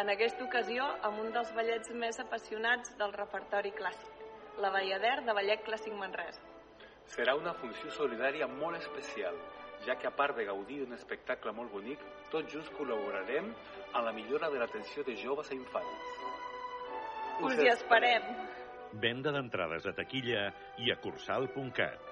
en aquesta ocasió amb un dels ballets més apassionats del repertori clàssic, la Ballader de Ballet Clàssic Manresa. Serà una funció solidària molt especial, ja que a part de gaudir d'un espectacle molt bonic, tots junts col·laborarem en la millora de l'atenció de joves i infants. Us hi esperem! Venda d'entrades a taquilla i a cursal.cat.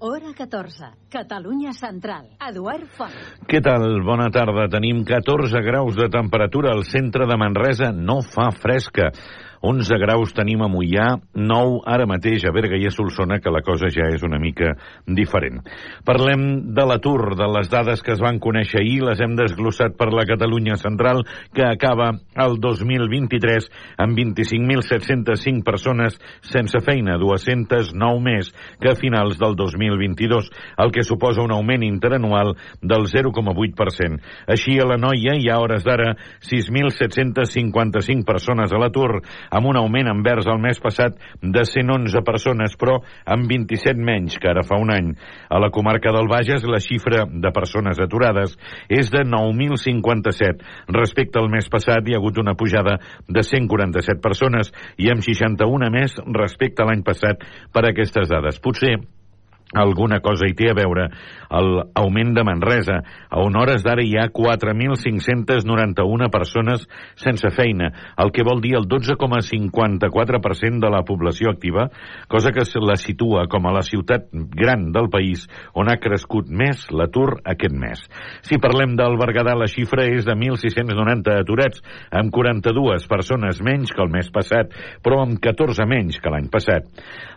Hora 14, Catalunya Central. Eduard Font. Què tal? Bona tarda. Tenim 14 graus de temperatura al centre de Manresa. No fa fresca. 11 graus tenim a Mollà, 9 ara mateix a Berga i a Solsona, que la cosa ja és una mica diferent. Parlem de l'atur, de les dades que es van conèixer ahir, les hem desglossat per la Catalunya Central, que acaba el 2023 amb 25.705 persones sense feina, 209 més que a finals del 2022, el que suposa un augment interanual del 0,8%. Així, a la noia hi ha hores d'ara 6.755 persones a l'atur, amb un augment envers el mes passat de 111 persones, però amb 27 menys que ara fa un any. A la comarca del Bages, la xifra de persones aturades és de 9.057. Respecte al mes passat, hi ha hagut una pujada de 147 persones i amb 61 més respecte a l'any passat per aquestes dades. Potser alguna cosa hi té a veure l'augment de Manresa. A on hores d'ara hi ha 4.591 persones sense feina, el que vol dir el 12,54% de la població activa, cosa que la situa com a la ciutat gran del país on ha crescut més l'atur aquest mes. Si parlem del Berguedà, la xifra és de 1.690 aturats, amb 42 persones menys que el mes passat, però amb 14 menys que l'any passat.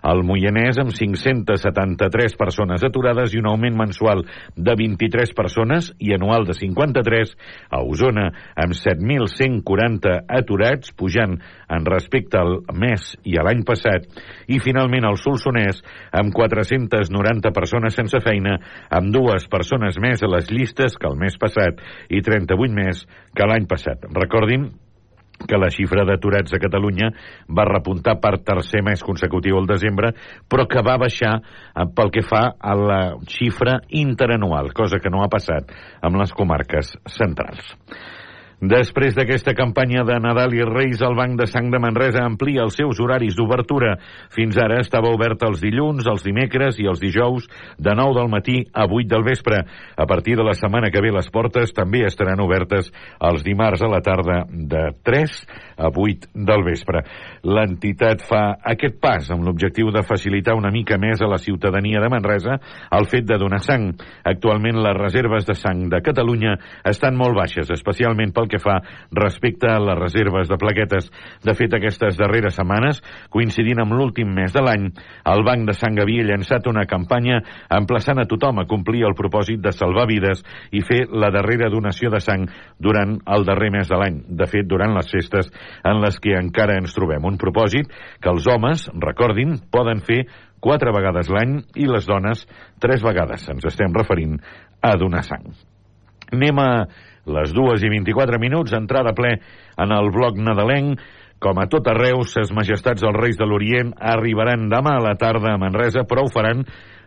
El Moianès, amb 573 persones aturades i un augment mensual de 23 persones i anual de 53, a Osona, amb 7.140 aturats, pujant en respecte al mes i a l'any passat, i finalment el Solsonès, amb 490 persones sense feina, amb dues persones més a les llistes que el mes passat i 38 més que l'any passat. Recordin que la xifra d'aturats a Catalunya va repuntar per tercer mes consecutiu al desembre, però que va baixar eh, pel que fa a la xifra interanual, cosa que no ha passat amb les comarques centrals. Després d'aquesta campanya de Nadal i Reis, el Banc de Sang de Manresa amplia els seus horaris d'obertura. Fins ara estava obert els dilluns, els dimecres i els dijous de 9 del matí a 8 del vespre. A partir de la setmana que ve les portes també estaran obertes els dimarts a la tarda de 3 a 8 del vespre. L'entitat fa aquest pas amb l'objectiu de facilitar una mica més a la ciutadania de Manresa el fet de donar sang. Actualment les reserves de sang de Catalunya estan molt baixes, especialment pel que fa respecte a les reserves de plaquetes. De fet, aquestes darreres setmanes, coincidint amb l'últim mes de l'any, el Banc de Sang havia llançat una campanya emplaçant a tothom a complir el propòsit de salvar vides i fer la darrera donació de sang durant el darrer mes de l'any. De fet, durant les festes en les que encara ens trobem. Un propòsit que els homes, recordin, poden fer quatre vegades l'any i les dones tres vegades. Ens estem referint a donar sang. Anem a les dues i 24 minuts, entrada ple en el bloc nadalenc. Com a tot arreu, ses majestats dels Reis de l'Orient arribaran demà a la tarda a Manresa, però ho faran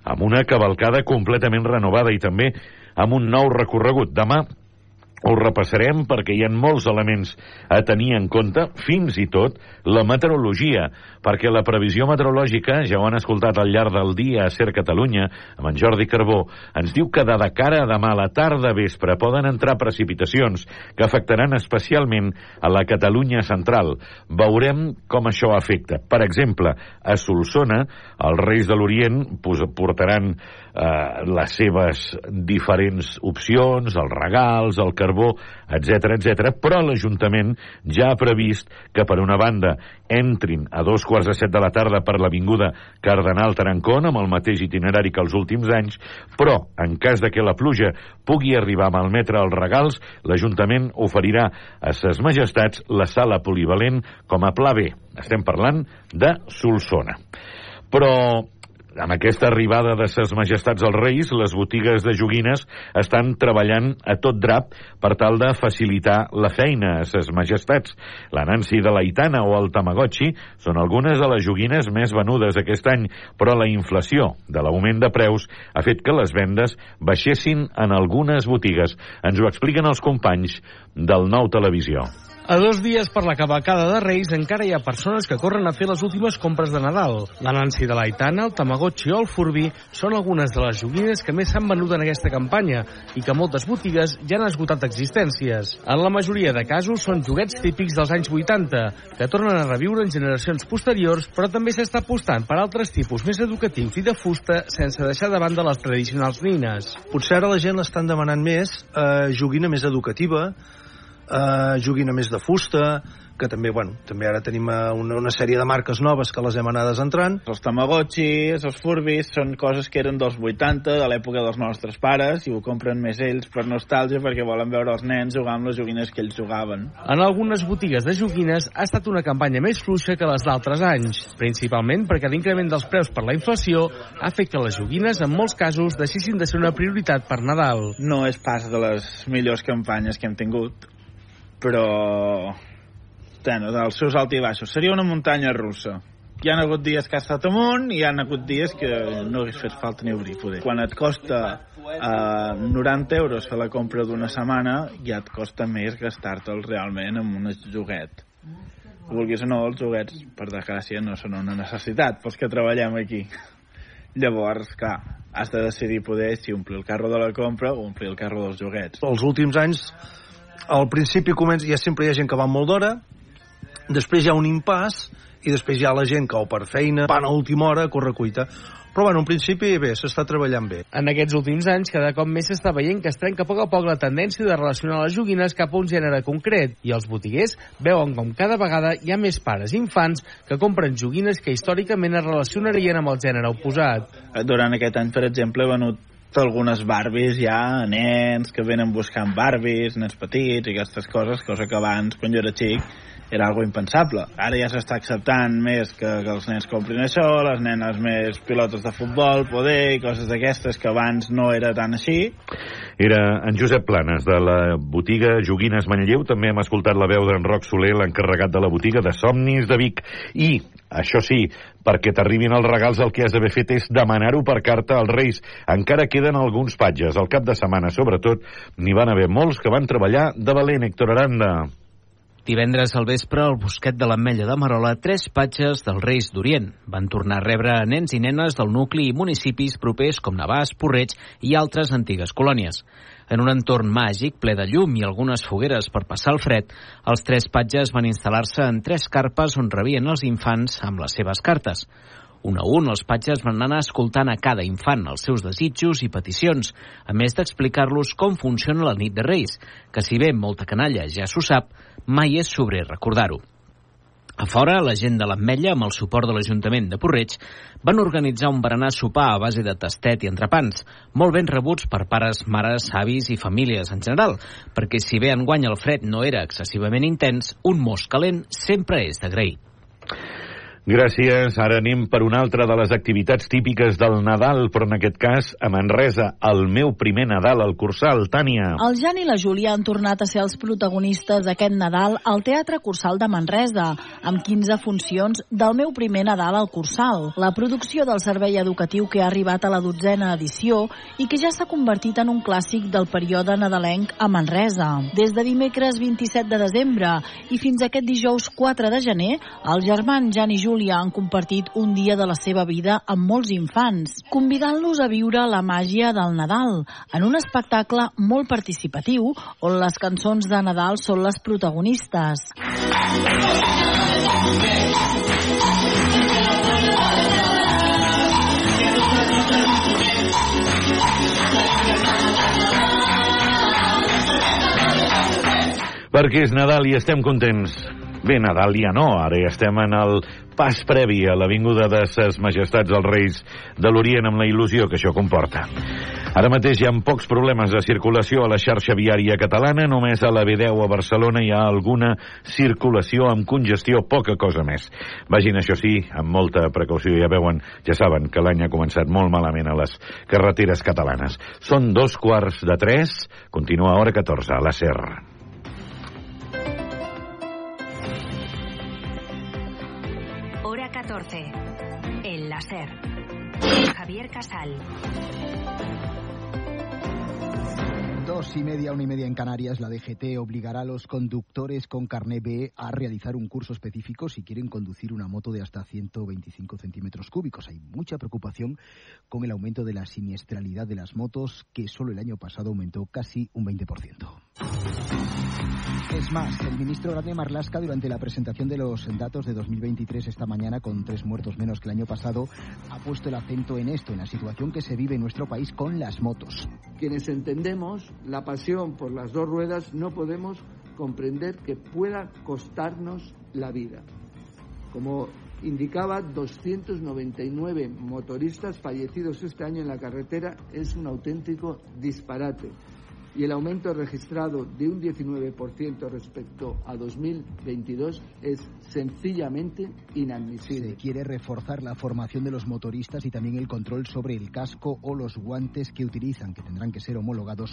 amb una cavalcada completament renovada i també amb un nou recorregut. Demà ho repassarem perquè hi ha molts elements a tenir en compte, fins i tot la meteorologia, perquè la previsió meteorològica, ja ho han escoltat al llarg del dia a Ser Catalunya, amb en Jordi Carbó, ens diu que de cara a demà a la tarda vespre poden entrar precipitacions que afectaran especialment a la Catalunya central. Veurem com això afecta. Per exemple, a Solsona, els Reis de l'Orient portaran eh, les seves diferents opcions, els regals, el carbó, carbó, etc etc. però l'Ajuntament ja ha previst que, per una banda, entrin a dos quarts de set de la tarda per l'Avinguda Cardenal Tarancón amb el mateix itinerari que els últims anys, però, en cas de que la pluja pugui arribar a malmetre els regals, l'Ajuntament oferirà a ses majestats la sala polivalent com a pla B. Estem parlant de Solsona. Però amb aquesta arribada de ses majestats als reis, les botigues de joguines estan treballant a tot drap per tal de facilitar la feina a ses majestats. La Nancy de l'Aitana o el Tamagotchi són algunes de les joguines més venudes aquest any, però la inflació de l'augment de preus ha fet que les vendes baixessin en algunes botigues. Ens ho expliquen els companys del Nou Televisió. A dos dies per la cavalcada de Reis encara hi ha persones que corren a fer les últimes compres de Nadal. La Nancy de l'Aitana, el Tamagotchi o el Furby són algunes de les joguines que més s'han venut en aquesta campanya i que moltes botigues ja han esgotat existències. En la majoria de casos són joguets típics dels anys 80 que tornen a reviure en generacions posteriors però també s'està apostant per altres tipus més educatius i de fusta sense deixar de banda les tradicionals nines. Potser ara la gent l'estan demanant més eh, joguina més educativa eh, joguina més de fusta, que també, bueno, també ara tenim eh, una, una sèrie de marques noves que les hem anades entrant. Els Tamagotchis, els Furbis, són coses que eren dels 80, de l'època dels nostres pares, i ho compren més ells per nostàlgia perquè volen veure els nens jugar amb les joguines que ells jugaven. En algunes botigues de joguines ha estat una campanya més fluixa que les d'altres anys, principalment perquè l'increment dels preus per la inflació ha fet que les joguines, en molts casos, deixessin de ser una prioritat per Nadal. No és pas de les millors campanyes que hem tingut, però bueno, dels seus alts i baixos. Seria una muntanya russa. Hi han hagut dies que ha estat amunt i hi han hagut dies que no hagués fet falta ni obrir, poder. Quan et costa eh, 90 euros fer la compra d'una setmana, ja et costa més gastar-te'l realment en un joguet. Vulguis o no, els joguets, per desgràcia, no són una necessitat pels que treballem aquí. Llavors, clar, has de decidir poder si omplir el carro de la compra o omplir el carro dels joguets. Els últims anys al principi comença, ja sempre hi ha gent que va molt d'hora, després hi ha un impàs, i després hi ha la gent que o per feina van a última hora a córrer cuita. Però bueno, en principi bé, s'està treballant bé. En aquests últims anys, cada cop més s'està veient que es trenca a poc a poc la tendència de relacionar les joguines cap a un gènere concret i els botiguers veuen com cada vegada hi ha més pares i infants que compren joguines que històricament es relacionarien amb el gènere oposat. Durant aquest any, per exemple, he venut algunes Barbies ja nens que venen buscant Barbies, nens petits i aquestes coses, cosa que abans, quan jo era xic, era algo impensable. Ara ja s'està acceptant més que, que els nens comprin això, les nenes més pilotes de futbol, poder, i coses d'aquestes que abans no era tan així. Era en Josep Planes, de la botiga Joguines Manlleu. També hem escoltat la veu d'en Roc Soler, l'encarregat de la botiga de Somnis de Vic. I, això sí, perquè t'arribin els regals el que has d'haver fet és demanar-ho per carta als Reis. Encara queden alguns patges. Al cap de setmana, sobretot, n'hi van haver molts que van treballar de valent, Héctor Aranda. Divendres al vespre, al bosquet de l'Ametlla de Marola, tres patges dels Reis d'Orient van tornar a rebre nens i nenes del nucli i municipis propers com Navàs, Porreig i altres antigues colònies. En un entorn màgic, ple de llum i algunes fogueres per passar el fred, els tres patges van instal·lar-se en tres carpes on rebien els infants amb les seves cartes. Un a un, els patges van anar escoltant a cada infant els seus desitjos i peticions, a més d'explicar-los com funciona la nit de Reis, que si bé molta canalla ja s'ho sap, mai és sobre recordar-ho. A fora, la gent de l'Ametlla, amb el suport de l'Ajuntament de Porreig, van organitzar un berenar sopar a base de tastet i entrepans, molt ben rebuts per pares, mares, avis i famílies en general, perquè si bé enguany el fred no era excessivament intens, un mos calent sempre és d'agrair. Gràcies. Ara anem per una altra de les activitats típiques del Nadal, però en aquest cas a Manresa, el meu primer Nadal al Cursal. Tània. El Jan i la Júlia han tornat a ser els protagonistes d'aquest Nadal al Teatre Cursal de Manresa, amb 15 funcions del meu primer Nadal al Cursal. La producció del servei educatiu que ha arribat a la dotzena edició i que ja s'ha convertit en un clàssic del període nadalenc a Manresa. Des de dimecres 27 de desembre i fins aquest dijous 4 de gener, els germans Jan i Júlia Júlia han compartit un dia de la seva vida amb molts infants, convidant-los a viure la màgia del Nadal en un espectacle molt participatiu on les cançons de Nadal són les protagonistes. perquè és Nadal i estem contents. Bé, Nadal ja no, ara ja estem en el pas previ a l'avinguda de ses majestats dels Reis de l'Orient amb la il·lusió que això comporta. Ara mateix hi ha pocs problemes de circulació a la xarxa viària catalana, només a la B10 a Barcelona hi ha alguna circulació amb congestió, poca cosa més. Vagin, això sí, amb molta precaució, ja veuen, ja saben que l'any ha començat molt malament a les carreteres catalanes. Són dos quarts de tres, continua a hora 14, a la Serra. Láser. Javier Casal. Dos y media, una y media en Canarias, la DGT obligará a los conductores con carné B a realizar un curso específico si quieren conducir una moto de hasta 125 centímetros cúbicos. Hay mucha preocupación con el aumento de la siniestralidad de las motos, que solo el año pasado aumentó casi un 20%. Es más, el ministro Grande Marlasca, durante la presentación de los datos de 2023 esta mañana, con tres muertos menos que el año pasado, ha puesto el acento en esto, en la situación que se vive en nuestro país con las motos. Quienes entendemos la pasión por las dos ruedas no podemos comprender que pueda costarnos la vida. Como indicaba, 299 motoristas fallecidos este año en la carretera es un auténtico disparate y el aumento registrado de un 19% respecto a 2022 es sencillamente inadmisible. Se quiere reforzar la formación de los motoristas y también el control sobre el casco o los guantes que utilizan, que tendrán que ser homologados